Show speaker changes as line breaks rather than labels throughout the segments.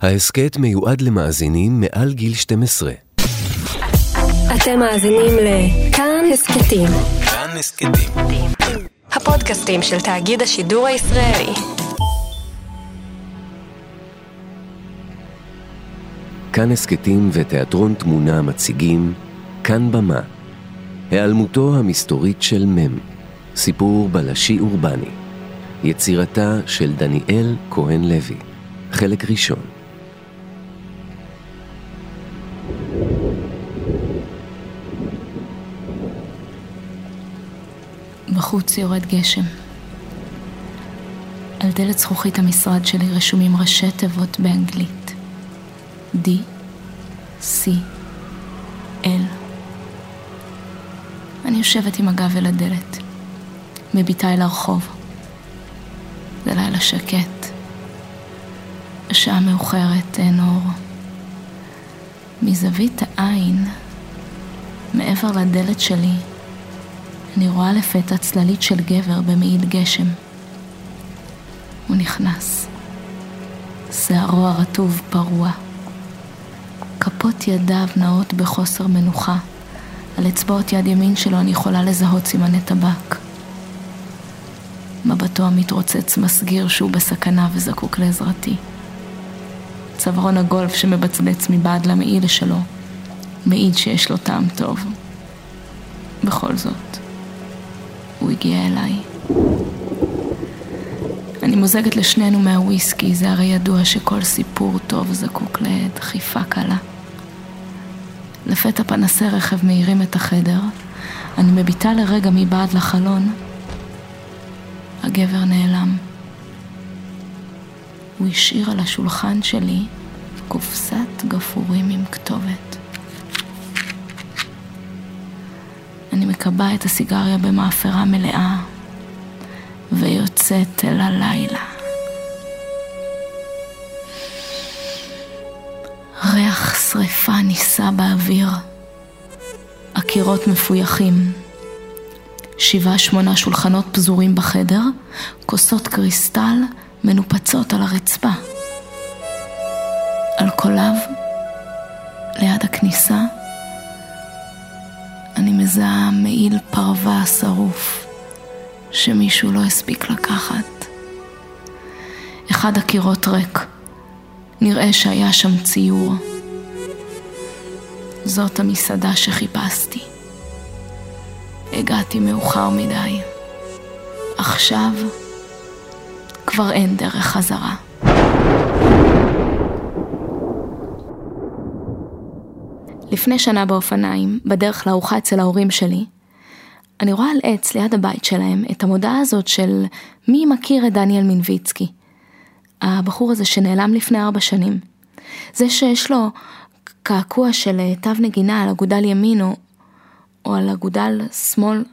ההסכת מיועד למאזינים מעל גיל 12.
אתם מאזינים לכאן הסכתים.
כאן הסכתים.
הפודקאסטים של תאגיד השידור הישראלי.
כאן הסכתים ותיאטרון תמונה מציגים כאן במה. היעלמותו המסתורית של מ', סיפור בלשי אורבני. יצירתה של דניאל כהן לוי. חלק ראשון.
בחוץ יורד גשם. על דלת זכוכית המשרד שלי רשומים ראשי תיבות באנגלית. D, C, L. אני יושבת עם הגב אל הדלת, מביטה אל הרחוב. זה לילה שקט. השעה מאוחרת, אין אור. מזווית העין, מעבר לדלת שלי, אני רואה לפתע צללית של גבר במעיל גשם. הוא נכנס. שערו הרטוב פרוע. כפות ידיו נעות בחוסר מנוחה. על אצבעות יד ימין שלו אני יכולה לזהות סימני טבק. מבטו המתרוצץ מסגיר שהוא בסכנה וזקוק לעזרתי. צווארון הגולף שמבצבץ מבעד למעיל שלו, מעיד שיש לו טעם טוב. בכל זאת, הוא הגיע אליי. אני מוזגת לשנינו מהוויסקי, זה הרי ידוע שכל סיפור טוב זקוק לדחיפה קלה. לפתע פנסי רכב מאירים את החדר, אני מביטה לרגע מבעד לחלון. הגבר נעלם. הוא השאיר על השולחן שלי קופסת גפורים עם כתובת. מקבע את הסיגריה במאפרה מלאה ויוצאת אל הלילה. ריח שריפה נישא באוויר. הקירות מפויחים. שבעה שמונה שולחנות פזורים בחדר, כוסות קריסטל מנופצות על הרצפה. על קוליו, ליד הכניסה, מזהה מעיל פרווה שרוף שמישהו לא הספיק לקחת. אחד הקירות ריק. נראה שהיה שם ציור. זאת המסעדה שחיפשתי. הגעתי מאוחר מדי. עכשיו כבר אין דרך חזרה. לפני שנה באופניים, בדרך לארוחה אצל ההורים שלי, אני רואה על עץ ליד הבית שלהם את המודעה הזאת של מי מכיר את דניאל מינביצקי. הבחור הזה שנעלם לפני ארבע שנים. זה שיש לו קעקוע של תו נגינה על אגודל ימין או, או על אגודל שמאל.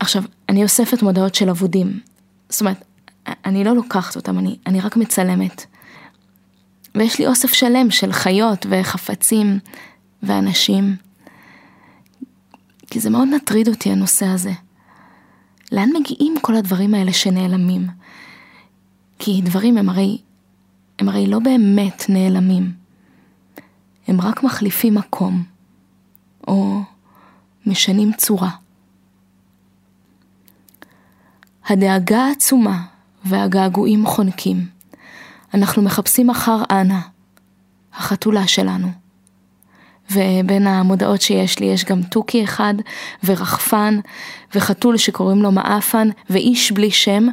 עכשיו, אני אוספת מודעות של אבודים. זאת אומרת, אני לא לוקחת אותם, אני, אני רק מצלמת. ויש לי אוסף שלם של חיות וחפצים ואנשים. כי זה מאוד מטריד אותי הנושא הזה. לאן מגיעים כל הדברים האלה שנעלמים? כי דברים הם הרי, הם הרי לא באמת נעלמים. הם רק מחליפים מקום, או משנים צורה. הדאגה העצומה והגעגועים חונקים. אנחנו מחפשים אחר אנה, החתולה שלנו. ובין המודעות שיש לי יש גם תוכי אחד, ורחפן, וחתול שקוראים לו מעפן, ואיש בלי שם,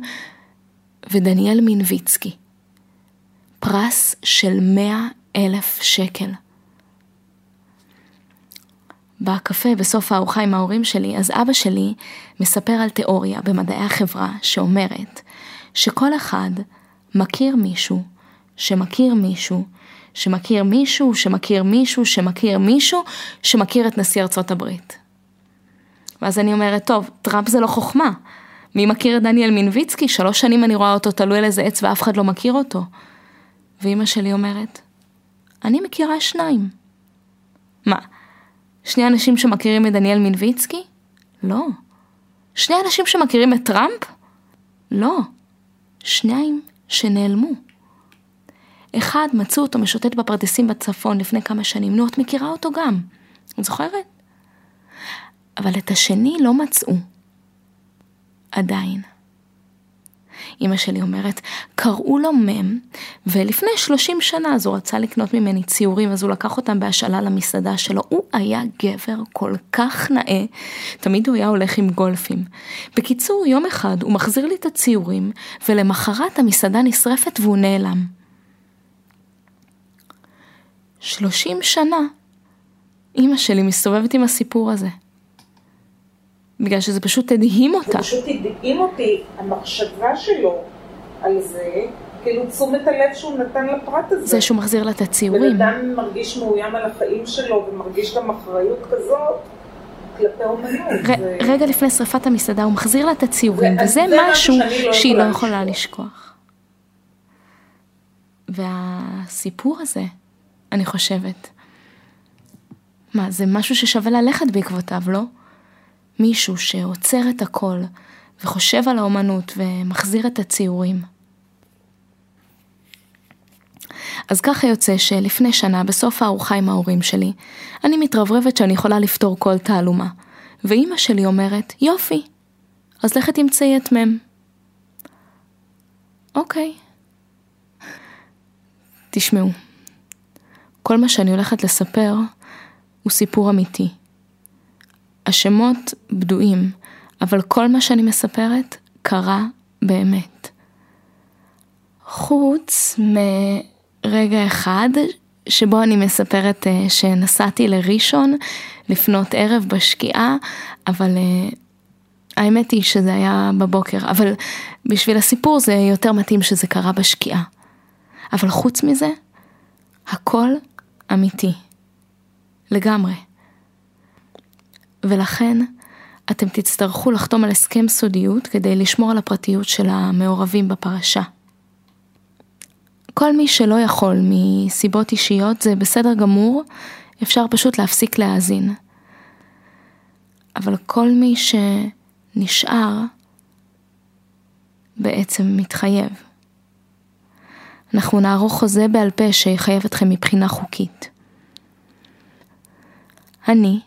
ודניאל מינביצקי. פרס של מאה אלף שקל. בקפה בסוף הארוחה עם ההורים שלי, אז אבא שלי מספר על תיאוריה במדעי החברה שאומרת שכל אחד מכיר מישהו, שמכיר מישהו, שמכיר מישהו, שמכיר מישהו, שמכיר מישהו, שמכיר את נשיא ארצות הברית. ואז אני אומרת, טוב, טראמפ זה לא חוכמה. מי מכיר את דניאל מינביצקי? שלוש שנים אני רואה אותו תלוי על איזה עץ ואף אחד לא מכיר אותו. ואימא שלי אומרת, אני מכירה שניים. מה, שני אנשים שמכירים את דניאל מינביצקי? לא. שני אנשים שמכירים את טראמפ? לא. שניים שנעלמו. אחד, מצאו אותו משוטט בפרדסים בצפון לפני כמה שנים, נו, את מכירה אותו גם, את זוכרת? אבל את השני לא מצאו. עדיין. אמא שלי אומרת, קראו לו מם, ולפני 30 שנה אז הוא רצה לקנות ממני ציורים, אז הוא לקח אותם בהשאלה למסעדה שלו. הוא היה גבר כל כך נאה, תמיד הוא היה הולך עם גולפים. בקיצור, יום אחד הוא מחזיר לי את הציורים, ולמחרת המסעדה נשרפת והוא נעלם. 30 שנה, אמא שלי מסתובבת עם הסיפור הזה. בגלל שזה פשוט הדהים אותה.
זה פשוט הדהים אותי, המחשבה שלו על זה, כאילו תשומת הלב שהוא נתן לפרט הזה.
זה שהוא מחזיר לה את הציורים.
בן אדם מרגיש מאוים על החיים שלו ומרגיש גם אחריות כזאת. כלפי אומנות.
ר- רגע לפני שרפת המסעדה הוא מחזיר לה את הציורים,
זה-
וזה
זה משהו לא
שהיא לא יכולה לשכוח. והסיפור הזה, אני חושבת, מה, זה משהו ששווה ללכת בעקבותיו, לא? מישהו שעוצר את הכל וחושב על האומנות ומחזיר את הציורים. אז ככה יוצא שלפני שנה, בסוף הארוחה עם ההורים שלי, אני מתרברבת שאני יכולה לפתור כל תעלומה. ואימא שלי אומרת, יופי, אז לכי תמצאי את מם. אוקיי. תשמעו, כל מה שאני הולכת לספר הוא סיפור אמיתי. השמות בדויים, אבל כל מה שאני מספרת קרה באמת. חוץ מרגע אחד שבו אני מספרת אה, שנסעתי לראשון לפנות ערב בשקיעה, אבל אה, האמת היא שזה היה בבוקר, אבל בשביל הסיפור זה יותר מתאים שזה קרה בשקיעה. אבל חוץ מזה, הכל אמיתי. לגמרי. ולכן, אתם תצטרכו לחתום על הסכם סודיות כדי לשמור על הפרטיות של המעורבים בפרשה. כל מי שלא יכול מסיבות אישיות זה בסדר גמור, אפשר פשוט להפסיק להאזין. אבל כל מי שנשאר בעצם מתחייב. אנחנו נערוך חוזה בעל פה שיחייב אתכם מבחינה חוקית. אני,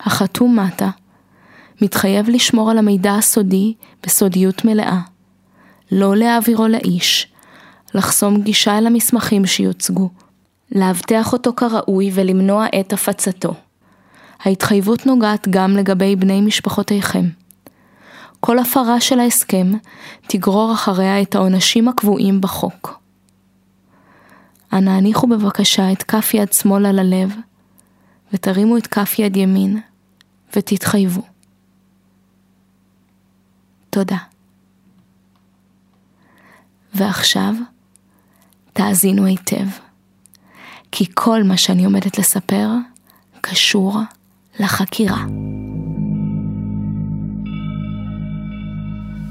החתום מטה, מתחייב לשמור על המידע הסודי בסודיות מלאה, לא להעבירו לאיש, לחסום גישה אל המסמכים שיוצגו, לאבטח אותו כראוי ולמנוע את הפצתו. ההתחייבות נוגעת גם לגבי בני משפחותיכם. כל הפרה של ההסכם תגרור אחריה את העונשים הקבועים בחוק. אנא הניחו בבקשה את כף יד שמאל על הלב, ותרימו את כף יד ימין, ותתחייבו. תודה. ועכשיו, תאזינו היטב, כי כל מה שאני עומדת לספר קשור לחקירה.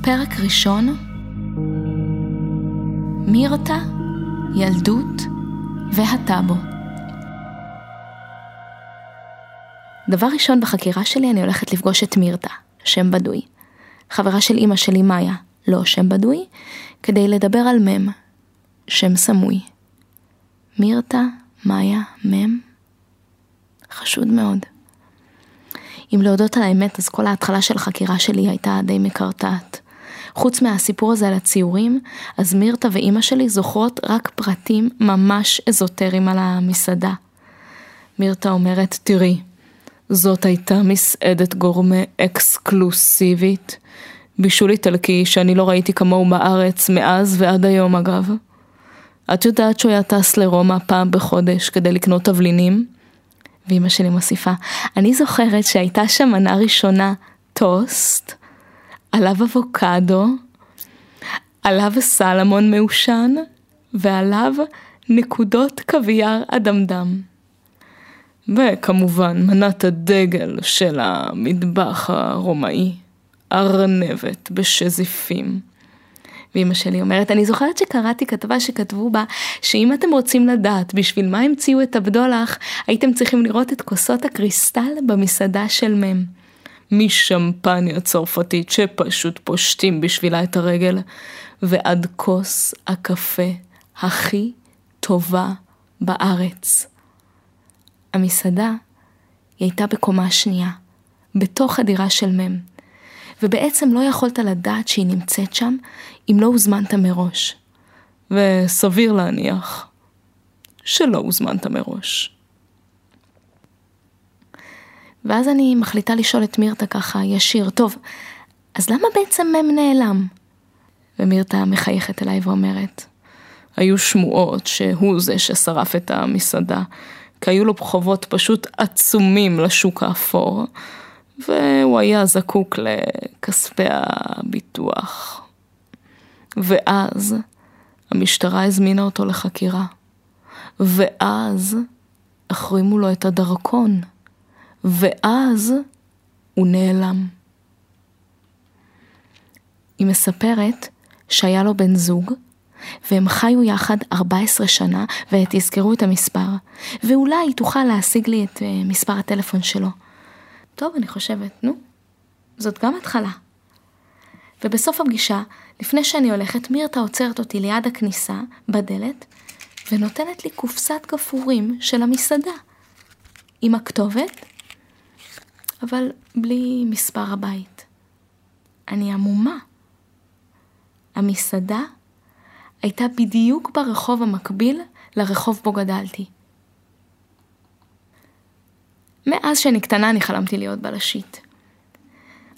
פרק ראשון, מירתה, ילדות והטאבו. דבר ראשון בחקירה שלי אני הולכת לפגוש את מירתה, שם בדוי. חברה של אימא שלי מאיה, לא שם בדוי, כדי לדבר על מם, שם סמוי. מירתה, מאיה, מם, חשוד מאוד. אם להודות על האמת, אז כל ההתחלה של החקירה שלי הייתה די מקרטעת. חוץ מהסיפור הזה על הציורים, אז מירתה ואימא שלי זוכרות רק פרטים ממש אזוטריים על המסעדה. מירתה אומרת, תראי, זאת הייתה מסעדת גורמה אקסקלוסיבית, בישול איטלקי שאני לא ראיתי כמוהו בארץ מאז ועד היום אגב. את יודעת שהוא היה טס לרומא פעם בחודש כדי לקנות תבלינים? ואימא שלי מוסיפה, אני זוכרת שהייתה שם מנה ראשונה טוסט, עליו אבוקדו, עליו סלמון מעושן, ועליו נקודות קוויאר אדמדם. וכמובן מנת הדגל של המטבח הרומאי, ארנבת בשזיפים. ואימא שלי אומרת, אני זוכרת שקראתי כתבה שכתבו בה, שאם אתם רוצים לדעת בשביל מה המציאו את הבדולח, הייתם צריכים לראות את כוסות הקריסטל במסעדה של מם. משמפניה צרפתית שפשוט פושטים בשבילה את הרגל, ועד כוס הקפה הכי טובה בארץ. המסעדה היא הייתה בקומה שנייה, בתוך הדירה של מ', ובעצם לא יכולת לדעת שהיא נמצאת שם אם לא הוזמנת מראש. וסביר להניח שלא הוזמנת מראש. ואז אני מחליטה לשאול את מירתה ככה ישיר, טוב, אז למה בעצם מ' נעלם? ומירתה מחייכת אליי ואומרת, היו שמועות שהוא זה ששרף את המסעדה, כי היו לו חובות פשוט עצומים לשוק האפור, והוא היה זקוק לכספי הביטוח. ואז המשטרה הזמינה אותו לחקירה, ואז החרימו לו את הדרכון, ואז הוא נעלם. היא מספרת שהיה לו בן זוג, והם חיו יחד 14 שנה, ותזכרו את המספר, ואולי היא תוכל להשיג לי את אה, מספר הטלפון שלו. טוב, אני חושבת, נו, זאת גם התחלה. ובסוף הפגישה, לפני שאני הולכת, מירתה עוצרת אותי ליד הכניסה, בדלת, ונותנת לי קופסת גפרורים של המסעדה, עם הכתובת, אבל בלי מספר הבית. אני עמומה. המסעדה הייתה בדיוק ברחוב המקביל לרחוב בו גדלתי. מאז שאני קטנה אני חלמתי להיות בלשית.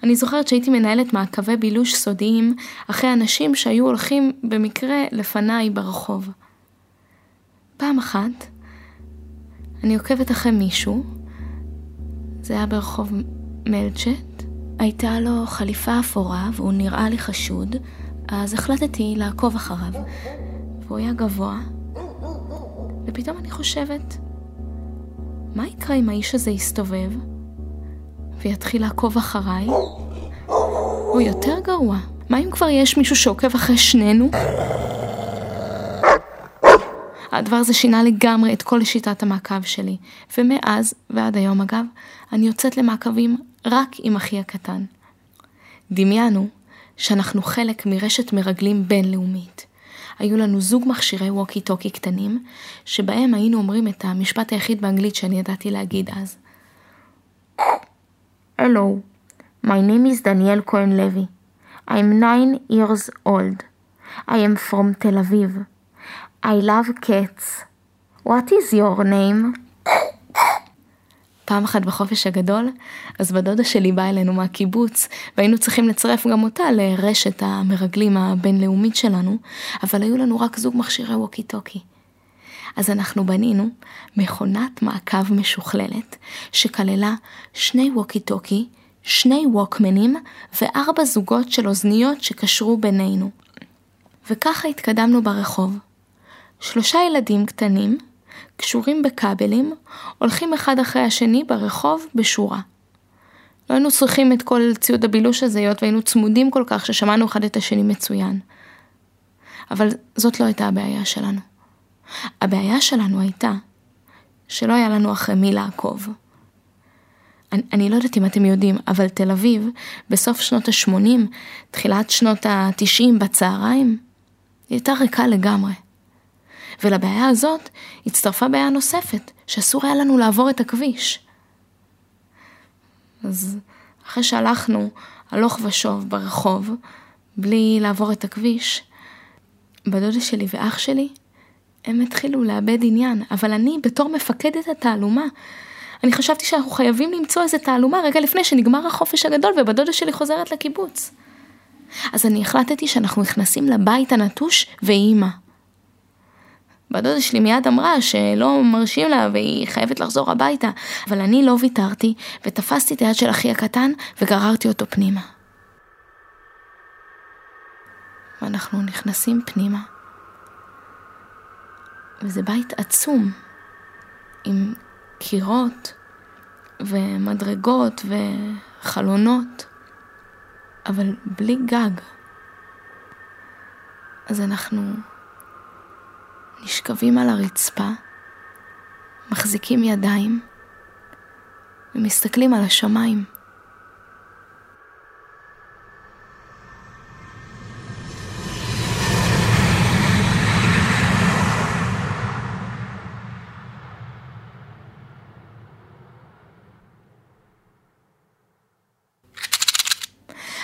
אני זוכרת שהייתי מנהלת מעקבי בילוש סודיים אחרי אנשים שהיו הולכים במקרה לפניי ברחוב. פעם אחת, אני עוקבת אחרי מישהו, זה היה ברחוב מלצ'ט, הייתה לו חליפה אפורה והוא נראה לי חשוד, אז החלטתי לעקוב אחריו, והוא היה גבוה, ופתאום אני חושבת, מה יקרה אם האיש הזה יסתובב ויתחיל לעקוב אחריי? או יותר גרוע, מה אם כבר יש מישהו שעוקב אחרי שנינו? הדבר הזה שינה לגמרי את כל שיטת המעקב שלי, ומאז ועד היום אגב, אני יוצאת למעקבים רק עם אחי הקטן. דמיינו שאנחנו חלק מרשת מרגלים בינלאומית. היו לנו זוג מכשירי ווקי טוקי קטנים, שבהם היינו אומרים את המשפט היחיד באנגלית שאני ידעתי להגיד אז.
Hello, my name is Daniel Cohen Levy. I'm nine years old. I am from Tel Aviv. I love cats. What is your name?
פעם אחת בחופש הגדול, אז בדודה שלי באה אלינו מהקיבוץ, והיינו צריכים לצרף גם אותה לרשת המרגלים הבינלאומית שלנו, אבל היו לנו רק זוג מכשירי ווקי טוקי. אז אנחנו בנינו מכונת מעקב משוכללת, שכללה שני ווקי טוקי, שני ווקמנים וארבע זוגות של אוזניות שקשרו בינינו. וככה התקדמנו ברחוב. שלושה ילדים קטנים, קשורים בכבלים, הולכים אחד אחרי השני ברחוב בשורה. לא היינו צריכים את כל ציוד הבילוש הזה, היות והיינו צמודים כל כך ששמענו אחד את השני מצוין. אבל זאת לא הייתה הבעיה שלנו. הבעיה שלנו הייתה שלא היה לנו אחרי מי לעקוב. אני, אני לא יודעת אם אתם יודעים, אבל תל אביב, בסוף שנות ה-80, תחילת שנות ה-90 בצהריים, היא הייתה ריקה לגמרי. ולבעיה הזאת הצטרפה בעיה נוספת, שאסור היה לנו לעבור את הכביש. אז אחרי שהלכנו הלוך ושוב ברחוב, בלי לעבור את הכביש, בדודה שלי ואח שלי, הם התחילו לאבד עניין, אבל אני בתור מפקדת התעלומה, אני חשבתי שאנחנו חייבים למצוא איזה תעלומה רגע לפני שנגמר החופש הגדול ובדודה שלי חוזרת לקיבוץ. אז אני החלטתי שאנחנו נכנסים לבית הנטוש ואימא. והדודה שלי מיד אמרה שלא מרשים לה והיא חייבת לחזור הביתה, אבל אני לא ויתרתי ותפסתי את היד של אחי הקטן וגררתי אותו פנימה. ואנחנו נכנסים פנימה, וזה בית עצום, עם קירות ומדרגות וחלונות, אבל בלי גג. אז אנחנו נשכבים על הרצפה, מחזיקים ידיים ומסתכלים על השמיים.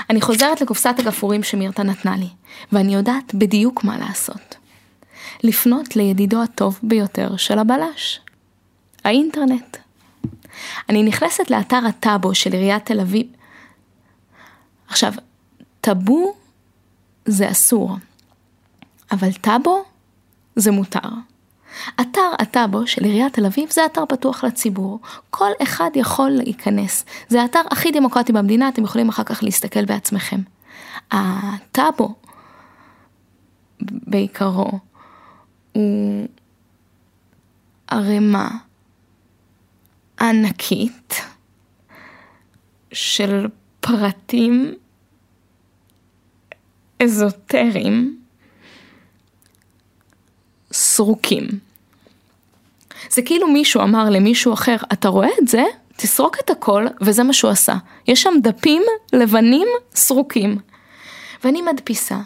אני חוזרת לקופסת הגפרורים שמירתה נתנה לי, ואני יודעת בדיוק מה לעשות. לפנות לידידו הטוב ביותר של הבלש, האינטרנט. אני נכנסת לאתר הטאבו של עיריית תל אביב. עכשיו, טאבו זה אסור, אבל טאבו זה מותר. אתר הטאבו של עיריית תל אביב זה אתר פתוח לציבור. כל אחד יכול להיכנס. זה האתר הכי דמוקרטי במדינה, אתם יכולים אחר כך להסתכל בעצמכם. הטאבו, בעיקרו, הוא ערימה ענקית של פרטים אזוטריים סרוקים. זה כאילו מישהו אמר למישהו אחר, אתה רואה את זה? תסרוק את הכל, וזה מה שהוא עשה. יש שם דפים לבנים סרוקים. ואני מדפיסה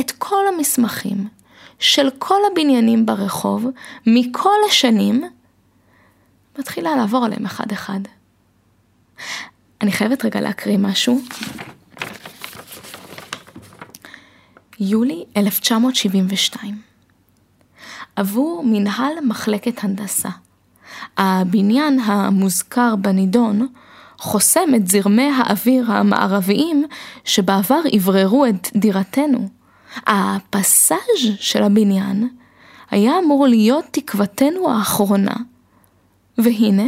את כל המסמכים של כל הבניינים ברחוב, מכל השנים, מתחילה לעבור עליהם אחד אחד. אני חייבת רגע להקריא משהו. יולי 1972 עבור מנהל מחלקת הנדסה. הבניין המוזכר בנידון חוסם את זרמי האוויר המערביים שבעבר אווררו את דירתנו. הפסאז' של הבניין היה אמור להיות תקוותנו האחרונה, והנה,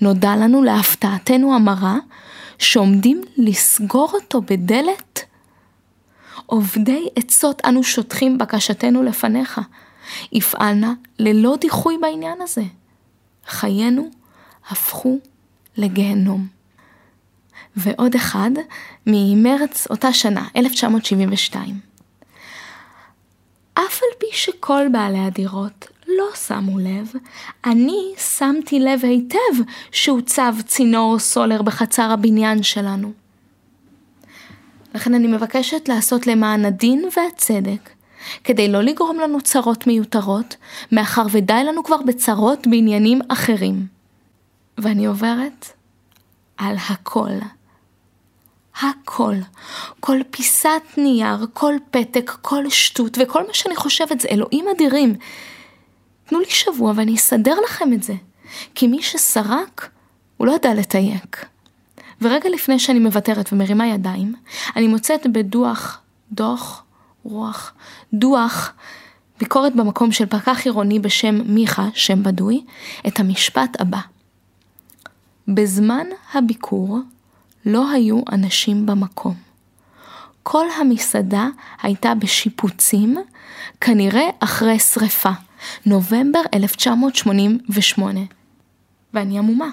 נודע לנו להפתעתנו המרה שעומדים לסגור אותו בדלת. עובדי עצות אנו שוטחים בקשתנו לפניך. הפעלנה ללא דיחוי בעניין הזה. חיינו הפכו לגיהנום. ועוד אחד ממרץ אותה שנה, 1972. אף על פי שכל בעלי הדירות לא שמו לב, אני שמתי לב היטב שהוצב צינור סולר בחצר הבניין שלנו. לכן אני מבקשת לעשות למען הדין והצדק כדי לא לגרום לנו צרות מיותרות, מאחר ודי לנו כבר בצרות בעניינים אחרים. ואני עוברת על הכל. הכל. כל פיסת נייר, כל פתק, כל שטות, וכל מה שאני חושבת זה אלוהים אדירים. תנו לי שבוע ואני אסדר לכם את זה. כי מי שסרק, הוא לא יודע לתייק. ורגע לפני שאני מוותרת ומרימה ידיים, אני מוצאת בדוח, דוח, רוח, דוח, ביקורת במקום של פקח עירוני בשם מיכה, שם בדוי, את המשפט הבא: בזמן הביקור לא היו אנשים במקום. כל המסעדה הייתה בשיפוצים, כנראה אחרי שרפה, נובמבר 1988. ואני עמומה.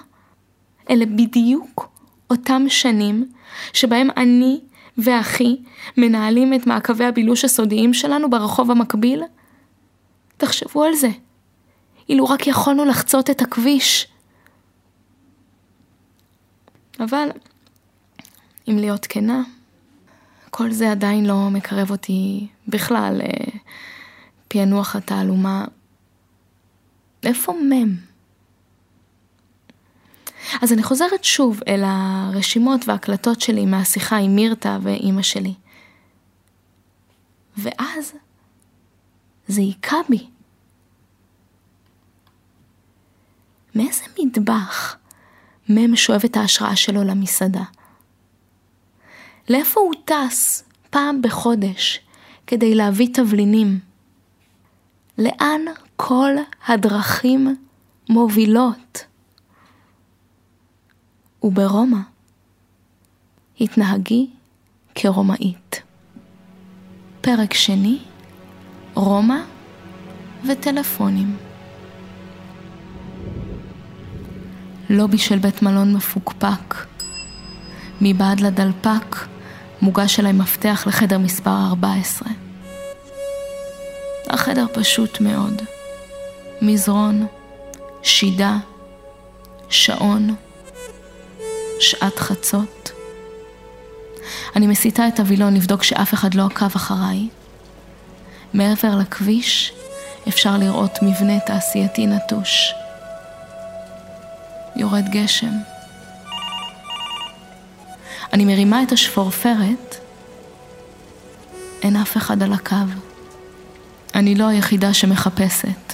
אלה בדיוק אותם שנים שבהם אני ואחי מנהלים את מעקבי הבילוש הסודיים שלנו ברחוב המקביל? תחשבו על זה. אילו רק יכולנו לחצות את הכביש. אבל, אם להיות כנה, כל זה עדיין לא מקרב אותי בכלל לפענוח התעלומה. איפה מ'? אז אני חוזרת שוב אל הרשימות וההקלטות שלי מהשיחה עם מירתה ואימא שלי. ואז זה היכה בי. מאיזה מטבח מ' שואב את ההשראה שלו למסעדה? לאיפה הוא טס פעם בחודש כדי להביא תבלינים? לאן כל הדרכים מובילות? וברומא התנהגי כרומאית. פרק שני, רומא וטלפונים. לובי של בית מלון מפוקפק. מבעד לדלפק מוגש אליי מפתח לחדר מספר 14. החדר פשוט מאוד. מזרון, שידה, שעון, שעת חצות. אני מסיטה את הווילון לבדוק שאף אחד לא עקב אחריי. מעבר לכביש אפשר לראות מבנה תעשייתי נטוש. יורד גשם. אני מרימה את השפורפרת, אין אף אחד על הקו. אני לא היחידה שמחפשת.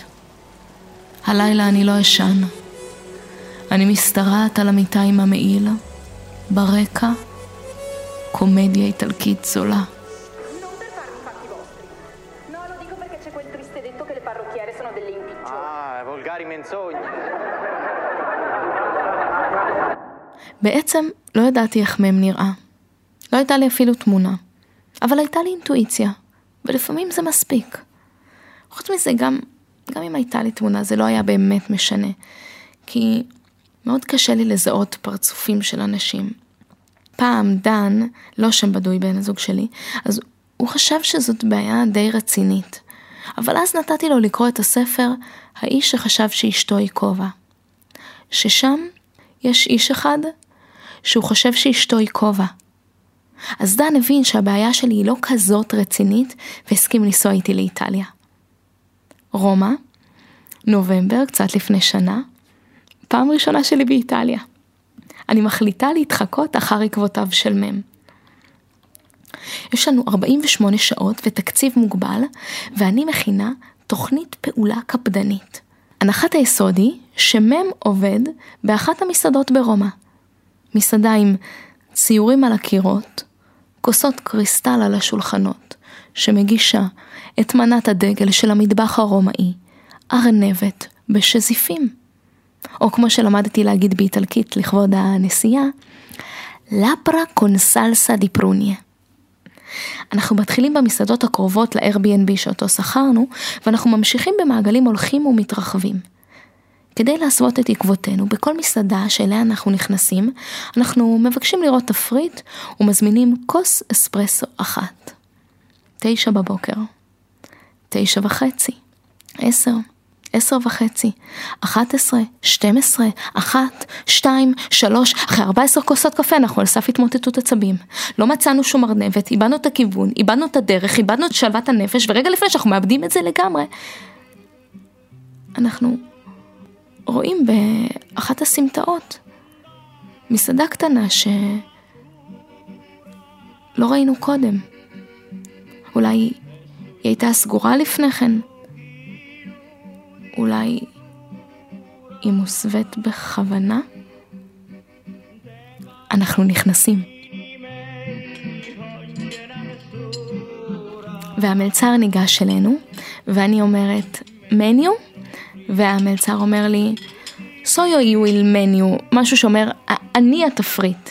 הלילה אני לא אשן. אני משתרעת על המיטה עם המעיל, ברקע, קומדיה איטלקית זולה. בעצם לא ידעתי איך מהם נראה. לא הייתה לי אפילו תמונה. אבל הייתה לי אינטואיציה, ולפעמים זה מספיק. חוץ מזה, גם, גם אם הייתה לי תמונה, זה לא היה באמת משנה. כי מאוד קשה לי לזהות פרצופים של אנשים. פעם דן, לא שם בדוי בן הזוג שלי, אז הוא חשב שזאת בעיה די רצינית. אבל אז נתתי לו לקרוא את הספר "האיש שחשב שאשתו היא כובע". ששם יש איש אחד שהוא חושב שאשתו היא כובע. אז דן הבין שהבעיה שלי היא לא כזאת רצינית והסכים לנסוע איתי לאיטליה. רומא, נובמבר, קצת לפני שנה, פעם ראשונה שלי באיטליה. אני מחליטה להתחקות אחר עקבותיו של מם. יש לנו 48 שעות ותקציב מוגבל, ואני מכינה תוכנית פעולה קפדנית. הנחת היסוד היא שמם עובד באחת המסעדות ברומא. מסעדה עם ציורים על הקירות, כוסות קריסטל על השולחנות, שמגישה את מנת הדגל של המטבח הרומאי, ארנבת בשזיפים. או כמו שלמדתי להגיד באיטלקית לכבוד הנסיעה, לפרה קונסלסה דיפרוניה. אנחנו מתחילים במסעדות הקרובות ל-Airbnb שאותו שכרנו, ואנחנו ממשיכים במעגלים הולכים ומתרחבים. כדי להסוות את עקבותינו, בכל מסעדה שאליה אנחנו נכנסים, אנחנו מבקשים לראות תפריט ומזמינים כוס אספרסו אחת. תשע בבוקר, תשע וחצי, עשר, עשר וחצי, אחת עשרה, שתים עשרה, אחת, שתיים, שלוש, אחרי ארבע עשר כוסות קפה אנחנו על סף התמוטטות עצבים. לא מצאנו שום ארנבת, איבדנו את הכיוון, איבדנו את הדרך, איבדנו את שלוות הנפש, ורגע לפני שאנחנו מאבדים את זה לגמרי, אנחנו רואים באחת הסמטאות מסעדה קטנה שלא ראינו קודם. אולי היא הייתה סגורה לפני כן. אולי היא מוסווית בכוונה? אנחנו נכנסים. והמלצר ניגש אלינו, ואני אומרת, מניו? והמלצר אומר לי, סויו איוויל מניו, משהו שאומר, אני התפריט.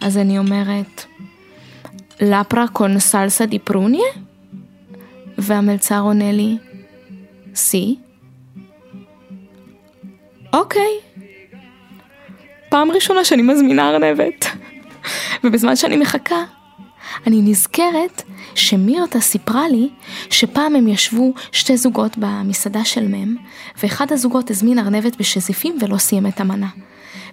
אז אני אומרת, לפרה קון סלסה די פרוניה? והמלצר עונה לי, סי? אוקיי. פעם ראשונה שאני מזמינה ארנבת. ובזמן שאני מחכה, אני נזכרת שמירתה סיפרה לי שפעם הם ישבו שתי זוגות במסעדה של מם, ואחד הזוגות הזמין ארנבת בשזיפים ולא סיים את המנה.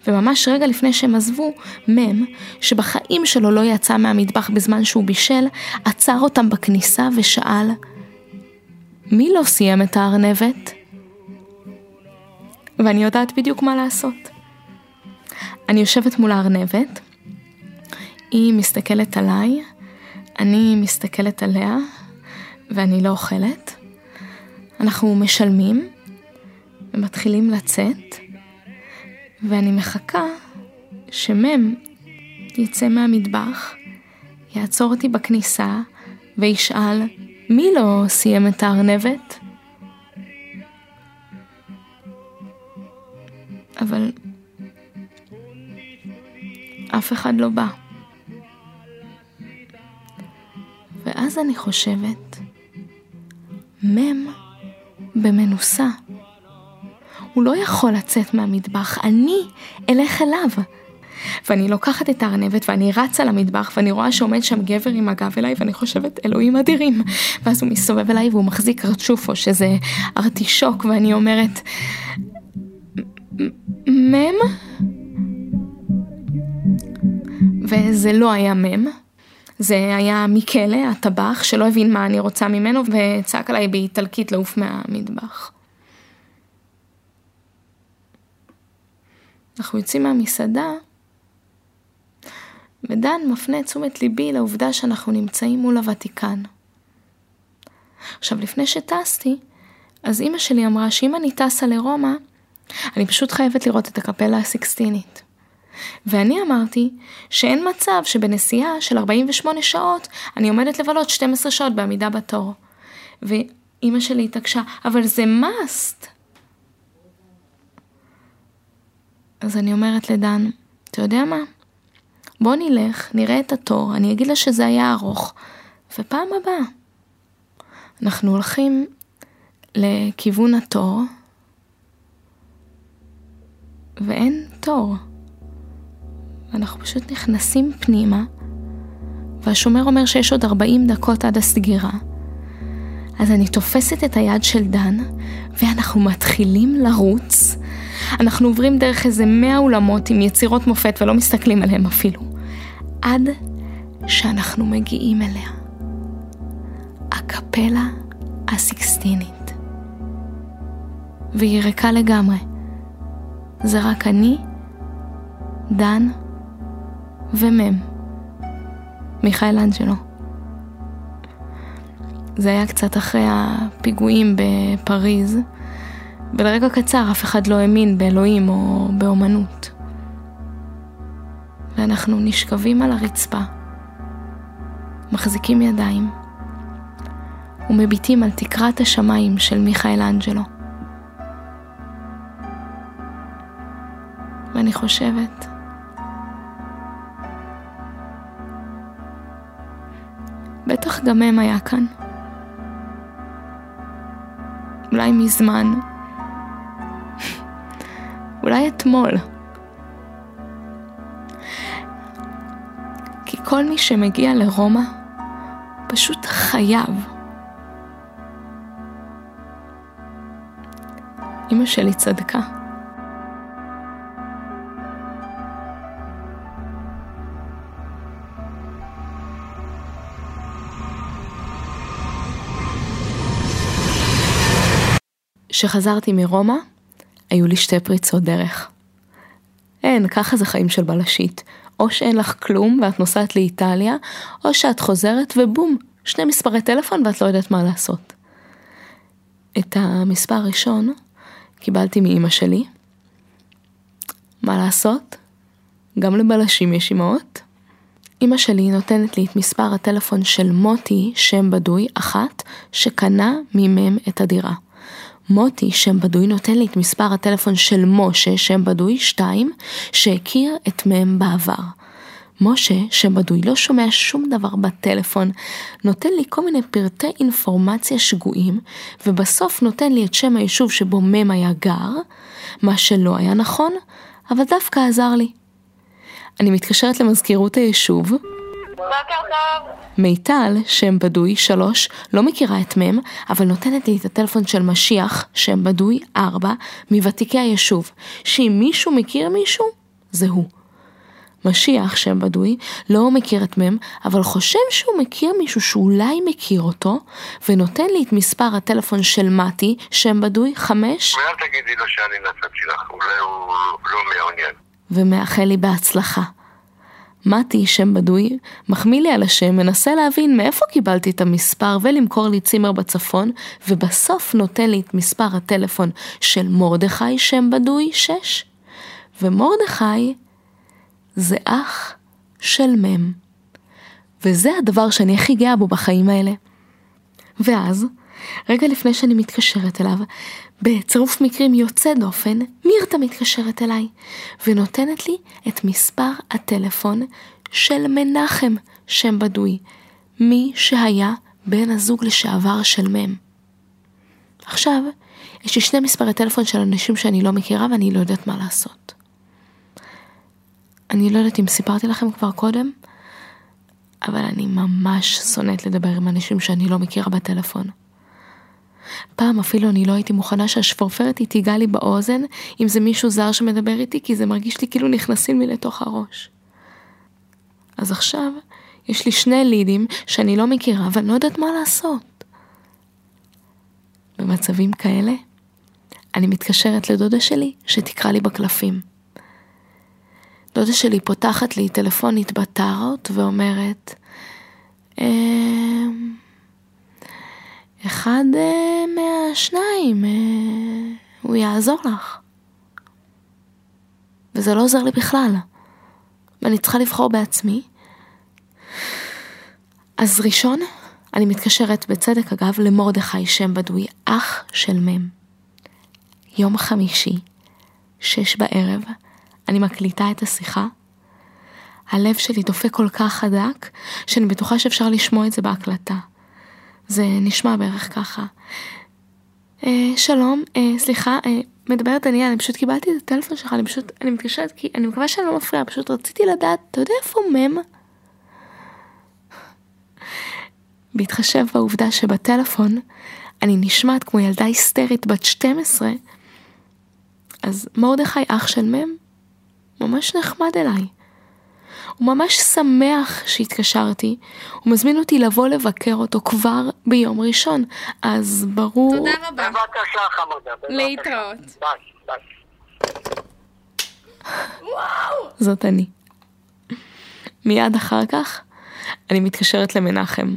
וממש רגע לפני שהם עזבו, מם, שבחיים שלו לא יצא מהמטבח בזמן שהוא בישל, עצר אותם בכניסה ושאל, מי לא סיים את הארנבת? ואני יודעת בדיוק מה לעשות. אני יושבת מול הארנבת, היא מסתכלת עליי, אני מסתכלת עליה ואני לא אוכלת. אנחנו משלמים ומתחילים לצאת, ואני מחכה שמם יצא מהמטבח, יעצור אותי בכניסה וישאל מי לא סיים את הארנבת? אבל אף אחד לא בא. אני חושבת, מם במנוסה. הוא לא יכול לצאת מהמטבח, אני אלך אליו. ואני לוקחת את הארנבת ואני רצה למטבח ואני רואה שעומד שם גבר עם הגב אליי ואני חושבת אלוהים אדירים ואז הוא מסתובב אליי והוא מחזיק רצ'ופו שזה ארטישוק ואני אומרת מם? וזה לא היה מם זה היה מקלה, הטבח, שלא הבין מה אני רוצה ממנו, וצעק עליי באיטלקית לעוף מהמטבח. אנחנו יוצאים מהמסעדה, ודן מפנה את תשומת ליבי לעובדה שאנחנו נמצאים מול הוותיקן. עכשיו, לפני שטסתי, אז אימא שלי אמרה שאם אני טסה לרומא, אני פשוט חייבת לראות את הקפלה הסיקסטינית. ואני אמרתי שאין מצב שבנסיעה של 48 שעות אני עומדת לבלות 12 שעות בעמידה בתור. ואימא שלי התעקשה, אבל זה must. אז אני אומרת לדן, אתה יודע מה? בוא נלך, נראה את התור, אני אגיד לה שזה היה ארוך, ופעם הבאה. אנחנו הולכים לכיוון התור, ואין תור. אנחנו פשוט נכנסים פנימה, והשומר אומר שיש עוד 40 דקות עד הסגירה. אז אני תופסת את היד של דן, ואנחנו מתחילים לרוץ. אנחנו עוברים דרך איזה 100 אולמות עם יצירות מופת ולא מסתכלים עליהם אפילו. עד שאנחנו מגיעים אליה. הקפלה הסיקסטינית. והיא ריקה לגמרי. זה רק אני, דן ומם. מיכאל אנג'לו. זה היה קצת אחרי הפיגועים בפריז, ולרגע קצר אף אחד לא האמין באלוהים או באומנות. ואנחנו נשכבים על הרצפה, מחזיקים ידיים, ומביטים על תקרת השמיים של מיכאל אנג'לו. ואני חושבת, גם הם היה כאן. אולי מזמן. אולי אתמול. כי כל מי שמגיע לרומא פשוט חייב. אמא שלי צדקה. כשחזרתי מרומא, היו לי שתי פריצות דרך. אין, ככה זה חיים של בלשית. או שאין לך כלום ואת נוסעת לאיטליה, או שאת חוזרת ובום, שני מספרי טלפון ואת לא יודעת מה לעשות. את המספר הראשון קיבלתי מאימא שלי. מה לעשות? גם לבלשים יש אמהות. אימא שלי נותנת לי את מספר הטלפון של מוטי, שם בדוי, אחת, שקנה ממם את הדירה. מוטי, שם בדוי, נותן לי את מספר הטלפון של משה, שם בדוי, שתיים, שהכיר את מם בעבר. משה, שם בדוי, לא שומע שום דבר בטלפון, נותן לי כל מיני פרטי אינפורמציה שגויים, ובסוף נותן לי את שם היישוב שבו מם היה גר, מה שלא היה נכון, אבל דווקא עזר לי. אני מתקשרת למזכירות היישוב,
בוקר טוב.
מיטל, שם בדוי, שלוש, לא מכירה את מם, אבל נותנת לי את הטלפון של משיח, שם בדוי, ארבע, מוותיקי היישוב, שאם מישהו מכיר מישהו, זה הוא. משיח, שם בדוי, לא מכיר את מם, אבל חושב שהוא מכיר מישהו שאולי מכיר אותו, ונותן לי את מספר הטלפון של מתי, שם בדוי, חמש,
ואל תגידי לו שאני נתתי לך, אולי הוא לא מעוניין.
ומאחל לי בהצלחה. מתי, שם בדוי, מחמיא לי על השם, מנסה להבין מאיפה קיבלתי את המספר ולמכור לי צימר בצפון, ובסוף נותן לי את מספר הטלפון של מרדכי, שם בדוי, שש. ומרדכי זה אח של מם. וזה הדבר שאני הכי גאה בו בחיים האלה. ואז, רגע לפני שאני מתקשרת אליו, בצירוף מקרים יוצא דופן, מירתה מתקשרת אליי, ונותנת לי את מספר הטלפון של מנחם, שם בדוי, מי שהיה בן הזוג לשעבר של מם. עכשיו, יש לי שני מספרי טלפון של אנשים שאני לא מכירה ואני לא יודעת מה לעשות. אני לא יודעת אם סיפרתי לכם כבר קודם, אבל אני ממש שונאת לדבר עם אנשים שאני לא מכירה בטלפון. פעם אפילו אני לא הייתי מוכנה שהשפורפרת היא תיגע לי באוזן אם זה מישהו זר שמדבר איתי, כי זה מרגיש לי כאילו נכנסים לי לתוך הראש. אז עכשיו יש לי שני לידים שאני לא מכירה ואני לא יודעת מה לעשות. במצבים כאלה, אני מתקשרת לדודה שלי שתקרא לי בקלפים. דודה שלי פותחת לי טלפונית בטארות ואומרת, אמ, אחד אה, מהשניים, אה, הוא יעזור לך. וזה לא עוזר לי בכלל. ואני צריכה לבחור בעצמי. אז ראשון, אני מתקשרת בצדק אגב למרדכי שם בדוי, אח של מם. יום חמישי, שש בערב, אני מקליטה את השיחה. הלב שלי דופק כל כך חזק, שאני בטוחה שאפשר לשמוע את זה בהקלטה. זה נשמע בערך ככה. אה, שלום, אה, סליחה, אה, מדברת דניאל, אני פשוט קיבלתי את הטלפון שלך, אני פשוט, אני מתקשרת כי אני מקווה שאני לא מפריעה, פשוט רציתי לדעת, אתה יודע איפה מם? בהתחשב בעובדה שבטלפון אני נשמעת כמו ילדה היסטרית בת 12, אז מרדכי אח של מם ממש נחמד אליי. הוא ממש שמח שהתקשרתי, הוא מזמין אותי לבוא לבקר אותו כבר ביום ראשון, אז ברור...
תודה רבה.
בבקשה חמודה.
להתראות.
ביי, ביי.
זאת אני. מיד אחר כך אני מתקשרת למנחם,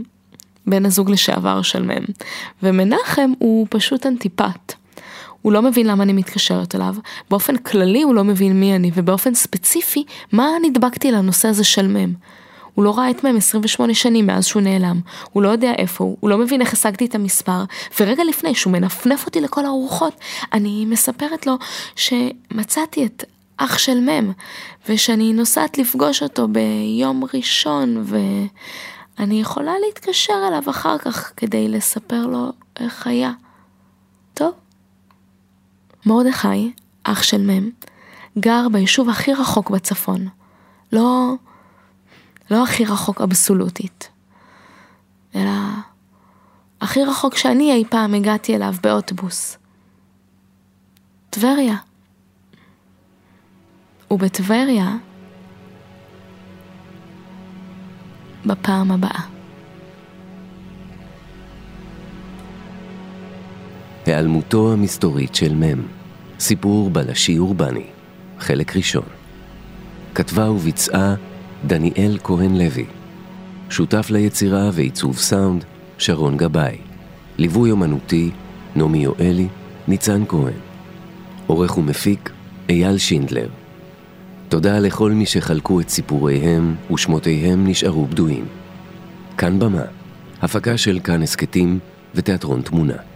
בן הזוג לשעבר של מם, ומנחם הוא פשוט אנטיפט. הוא לא מבין למה אני מתקשרת אליו, באופן כללי הוא לא מבין מי אני, ובאופן ספציפי, מה נדבקתי לנושא הזה של מם. הוא לא ראה את מם 28 שנים מאז שהוא נעלם, הוא לא יודע איפה הוא, הוא לא מבין איך השגתי את המספר, ורגע לפני שהוא מנפנף אותי לכל הרוחות, אני מספרת לו שמצאתי את אח של מם, ושאני נוסעת לפגוש אותו ביום ראשון, ואני יכולה להתקשר אליו אחר כך כדי לספר לו איך היה. מרדכי, אח של מם, גר ביישוב הכי רחוק בצפון. לא, לא הכי רחוק אבסולוטית, אלא הכי רחוק שאני אי פעם הגעתי אליו באוטובוס. טבריה. ובטבריה, בפעם הבאה.
היעלמותו המסתורית של מם, סיפור בלשי אורבני, חלק ראשון. כתבה וביצעה דניאל כהן לוי. שותף ליצירה ועיצוב סאונד, שרון גבאי. ליווי אומנותי, נעמי יואלי, ניצן כהן. עורך ומפיק, אייל שינדלר. תודה לכל מי שחלקו את סיפוריהם ושמותיהם נשארו בדויים. כאן במה, הפקה של כאן הסכתים ותיאטרון תמונה.